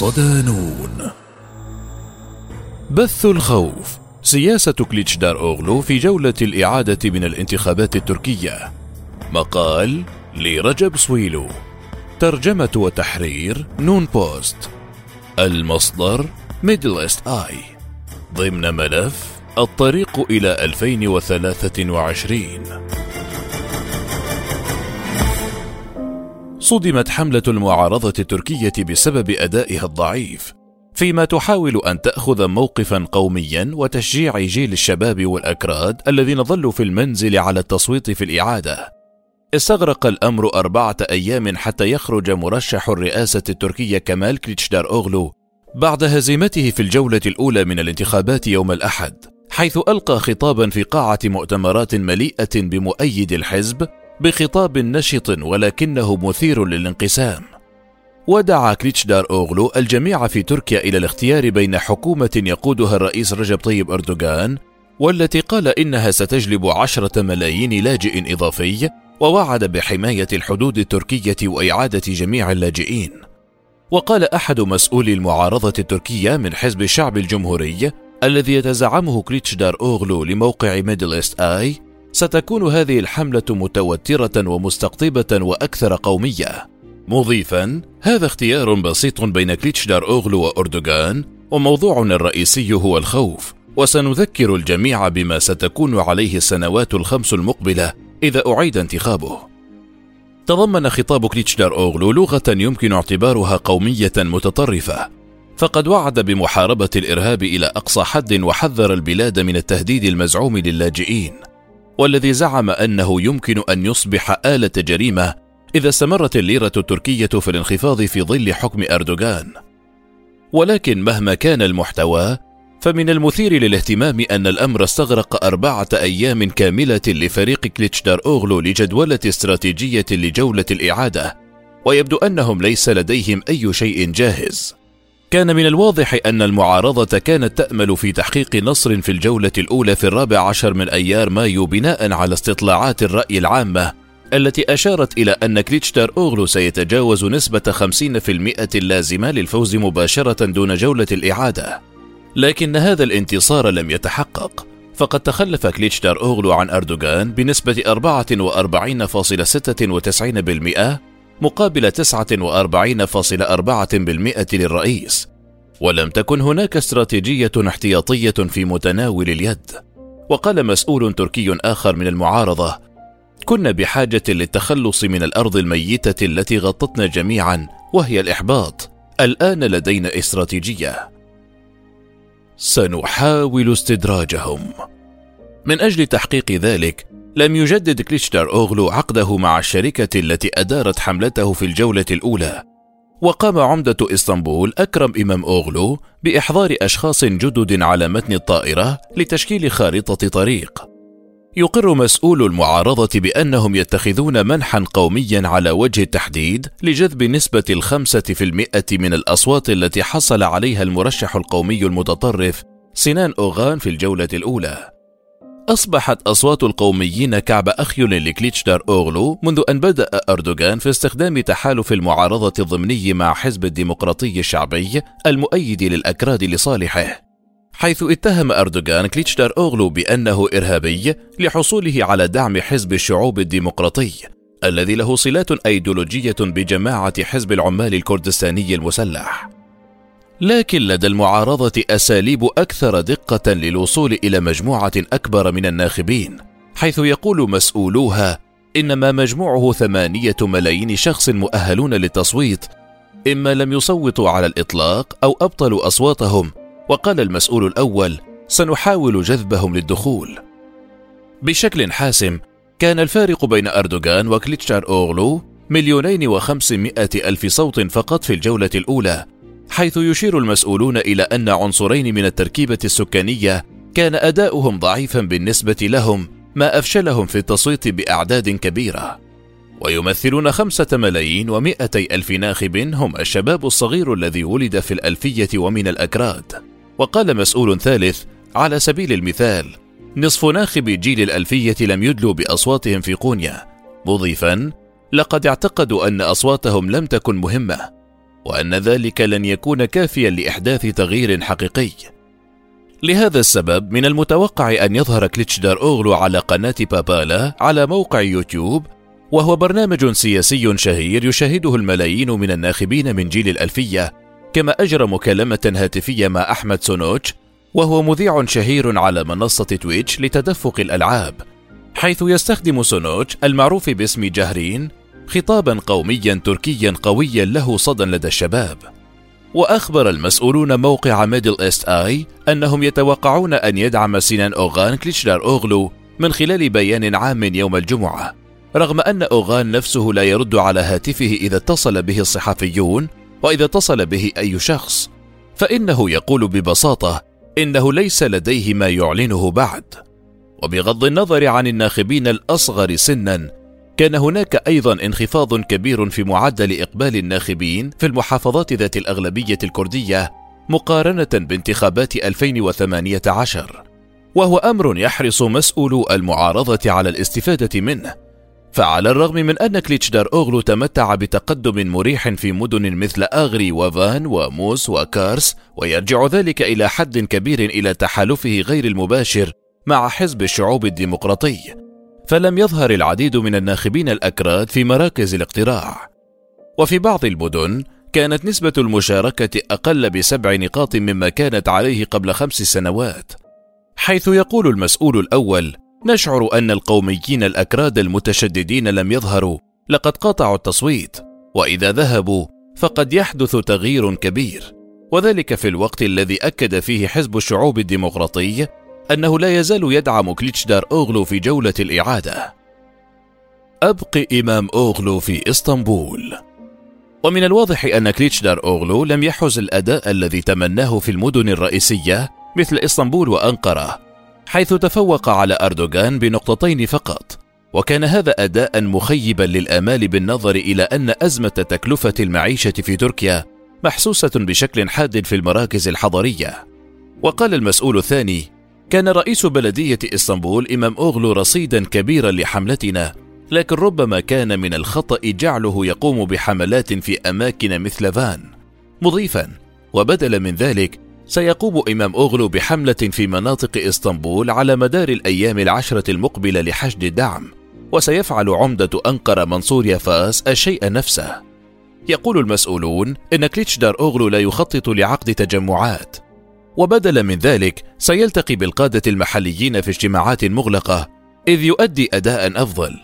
صدى نون بث الخوف. سياسة كليتشدار أوغلو في جولة الإعادة من الانتخابات التركية. مقال لرجب سويلو. ترجمة وتحرير نون بوست. المصدر ميدل إيست آي. ضمن ملف الطريق إلى 2023 صدمت حملة المعارضة التركية بسبب أدائها الضعيف فيما تحاول أن تأخذ موقفا قوميا وتشجيع جيل الشباب والأكراد الذين ظلوا في المنزل على التصويت في الإعادة. استغرق الأمر أربعة أيام حتى يخرج مرشح الرئاسة التركية كمال كليتشدار أوغلو بعد هزيمته في الجولة الأولى من الانتخابات يوم الأحد حيث ألقى خطابا في قاعة مؤتمرات مليئة بمؤيد الحزب بخطاب نشط ولكنه مثير للانقسام. ودعا كليتشدار أوغلو الجميع في تركيا إلى الاختيار بين حكومة يقودها الرئيس رجب طيب أردوغان والتي قال إنها ستجلب عشرة ملايين لاجئ إضافي ووعد بحماية الحدود التركية وإعادة جميع اللاجئين. وقال أحد مسؤولي المعارضة التركية من حزب الشعب الجمهوري الذي يتزعمه كليتشدار أوغلو لموقع ميدلست آي ستكون هذه الحملة متوترة ومستقطبة وأكثر قومية. مضيفا هذا اختيار بسيط بين كليتشدار أوغلو وأردوغان وموضوعنا الرئيسي هو الخوف وسنذكر الجميع بما ستكون عليه السنوات الخمس المقبلة إذا أعيد انتخابه. تضمن خطاب كليتشدار أوغلو لغة يمكن اعتبارها قومية متطرفة فقد وعد بمحاربة الإرهاب إلى أقصى حد وحذر البلاد من التهديد المزعوم للاجئين. والذي زعم أنه يمكن أن يصبح آلة جريمة إذا استمرت الليرة التركية في الانخفاض في ظل حكم أردوغان. ولكن مهما كان المحتوى فمن المثير للاهتمام أن الأمر استغرق أربعة أيام كاملة لفريق كليتشدار أوغلو لجدولة استراتيجية لجولة الإعادة ويبدو أنهم ليس لديهم أي شيء جاهز. كان من الواضح أن المعارضة كانت تأمل في تحقيق نصر في الجولة الأولى في الرابع عشر من أيار مايو بناء على استطلاعات الرأي العامة التي أشارت إلى أن كليتشتر أوغلو سيتجاوز نسبة 50% اللازمة للفوز مباشرة دون جولة الإعادة. لكن هذا الانتصار لم يتحقق فقد تخلف كليتشتر أوغلو عن أردوغان بنسبة 44.96% مقابل 49.4% للرئيس. ولم تكن هناك استراتيجية احتياطية في متناول اليد. وقال مسؤول تركي آخر من المعارضة كنا بحاجة للتخلص من الأرض الميتة التي غطتنا جميعا وهي الإحباط. الآن لدينا استراتيجية. سنحاول استدراجهم. من أجل تحقيق ذلك لم يجدد كليشتر أوغلو عقده مع الشركة التي أدارت حملته في الجولة الأولى. وقام عمدة إسطنبول أكرم إمام أوغلو بإحضار أشخاص جدد على متن الطائرة لتشكيل خارطة طريق. يقر مسؤول المعارضة بأنهم يتخذون منحا قوميا على وجه التحديد لجذب نسبة الخمسة في المئة من الأصوات التي حصل عليها المرشح القومي المتطرف سنان أوغان في الجولة الأولى. أصبحت أصوات القوميين كعب أخيل لكليتشدار أوغلو منذ أن بدأ أردوغان في استخدام تحالف المعارضة الضمني مع حزب الديمقراطي الشعبي المؤيد للأكراد لصالحه. حيث اتهم أردوغان كليتشدار أوغلو بأنه إرهابي لحصوله على دعم حزب الشعوب الديمقراطي الذي له صلات أيديولوجية بجماعة حزب العمال الكردستاني المسلح. لكن لدى المعارضة أساليب أكثر دقة للوصول إلى مجموعة أكبر من الناخبين، حيث يقول مسؤولوها إن ما مجموعه ثمانية ملايين شخص مؤهلون للتصويت، إما لم يصوتوا على الإطلاق أو أبطلوا أصواتهم، وقال المسؤول الأول: سنحاول جذبهم للدخول. بشكل حاسم، كان الفارق بين أردوغان وكليتشار أوغلو مليونين وخمسمائة ألف صوت فقط في الجولة الأولى حيث يشير المسؤولون إلى أن عنصرين من التركيبة السكانية كان أداؤهم ضعيفا بالنسبة لهم ما أفشلهم في التصويت بأعداد كبيرة. ويمثلون خمسة ملايين ومائتي ألف ناخب هم الشباب الصغير الذي ولد في الألفية ومن الأكراد. وقال مسؤول ثالث على سبيل المثال نصف ناخب جيل الألفية لم يدلوا بأصواتهم في قونيا. مضيفا لقد اعتقدوا أن أصواتهم لم تكن مهمة. وأن ذلك لن يكون كافيا لإحداث تغيير حقيقي. لهذا السبب من المتوقع أن يظهر كليتشدار أوغلو على قناة بابالا على موقع يوتيوب وهو برنامج سياسي شهير يشاهده الملايين من الناخبين من جيل الألفية كما أجرى مكالمة هاتفية مع أحمد سونوتش وهو مذيع شهير على منصة تويتش لتدفق الألعاب. حيث يستخدم سونوتش المعروف باسم جهرين خطابا قوميا تركيا قويا له صدى لدى الشباب. وأخبر المسؤولون موقع ميدل إيست آي أنهم يتوقعون أن يدعم سينان أوغان كليتشدار أوغلو من خلال بيان عام يوم الجمعة رغم أن أوغان نفسه لا يرد على هاتفه إذا اتصل به الصحفيون وإذا اتصل به أي شخص فإنه يقول ببساطة إنه ليس لديه ما يعلنه بعد. وبغض النظر عن الناخبين الأصغر سنا كان هناك أيضا انخفاض كبير في معدل إقبال الناخبين في المحافظات ذات الأغلبية الكردية مقارنة بانتخابات 2018 وهو أمر يحرص مسؤولو المعارضة على الاستفادة منه. فعلى الرغم من أن كليتشدار أوغلو تمتع بتقدم مريح في مدن مثل آغري وفان وموس وكارس ويرجع ذلك إلى حد كبير إلى تحالفه غير المباشر مع حزب الشعوب الديمقراطي. فلم يظهر العديد من الناخبين الأكراد في مراكز الاقتراع. وفي بعض المدن كانت نسبة المشاركة أقل بسبع نقاط مما كانت عليه قبل خمس سنوات حيث يقول المسؤول الأول نشعر أن القوميين الأكراد المتشددين لم يظهروا لقد قاطعوا التصويت وإذا ذهبوا فقد يحدث تغيير كبير. وذلك في الوقت الذي أكد فيه حزب الشعوب الديمقراطي أنه لا يزال يدعم كليتشدار أوغلو في جولة الإعادة. أبق إمام أوغلو في إسطنبول. ومن الواضح أن كليتشدار أوغلو لم يحز الأداء الذي تمناه في المدن الرئيسية مثل إسطنبول وأنقرة حيث تفوق على أردوغان بنقطتين فقط وكان هذا أداء مخيبا للآمال بالنظر إلى أن أزمة تكلفة المعيشة في تركيا محسوسة بشكل حاد في المراكز الحضرية. وقال المسؤول الثاني كان رئيس بلدية إسطنبول إمام أوغلو رصيدا كبيرا لحملتنا لكن ربما كان من الخطأ جعله يقوم بحملات في أماكن مثل فان. مضيفا وبدلا من ذلك سيقوم إمام أوغلو بحملة في مناطق إسطنبول على مدار الأيام العشرة المقبلة لحشد الدعم وسيفعل عمدة أنقرة منصور يافاس الشيء نفسه. يقول المسؤولون إن كليتشدار أوغلو لا يخطط لعقد تجمعات. وبدلا من ذلك سيلتقي بالقادة المحليين في اجتماعات مغلقة إذ يؤدي أداء أفضل.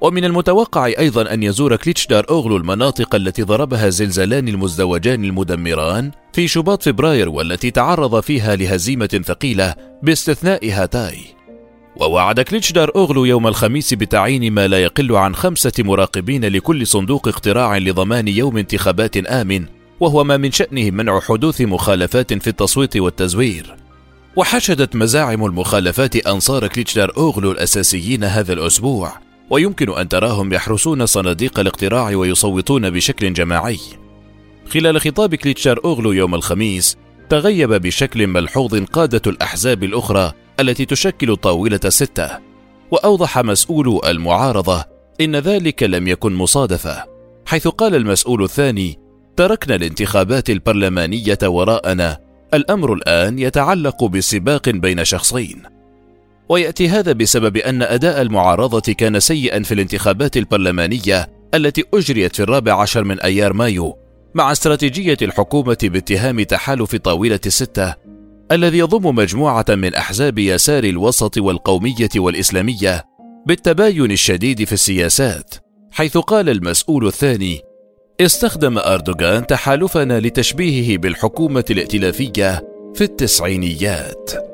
ومن المتوقع أيضا أن يزور كليتشدار أوغلو المناطق التي ضربها زلزالان المزدوجان المدمران في شباط فبراير والتي تعرض فيها لهزيمة ثقيلة باستثناء هاتاي. ووعد كليتشدار أوغلو يوم الخميس بتعيين ما لا يقل عن خمسة مراقبين لكل صندوق اقتراع لضمان يوم انتخابات آمن وهو ما من شأنه منع حدوث مخالفات في التصويت والتزوير. وحشدت مزاعم المخالفات أنصار كليتشدار أوغلو الأساسيين هذا الأسبوع ويمكن أن تراهم يحرسون صناديق الاقتراع ويصوتون بشكل جماعي. خلال خطاب كليتشدار أوغلو يوم الخميس تغيب بشكل ملحوظ قادة الأحزاب الأخرى التي تشكل طاولة ستة وأوضح مسؤول المعارضة إن ذلك لم يكن مصادفة حيث قال المسؤول الثاني تركنا الانتخابات البرلمانية وراءنا. الأمر الآن يتعلق بسباق بين شخصين. ويأتي هذا بسبب أن أداء المعارضة كان سيئا في الانتخابات البرلمانية التي أجريت في الرابع عشر من أيار مايو مع استراتيجية الحكومة باتهام تحالف طاولة الستة الذي يضم مجموعة من أحزاب يسار الوسط والقومية والإسلامية بالتباين الشديد في السياسات حيث قال المسؤول الثاني استخدم أردوغان تحالفنا لتشبيهه بالحكومة الائتلافية في التسعينيات.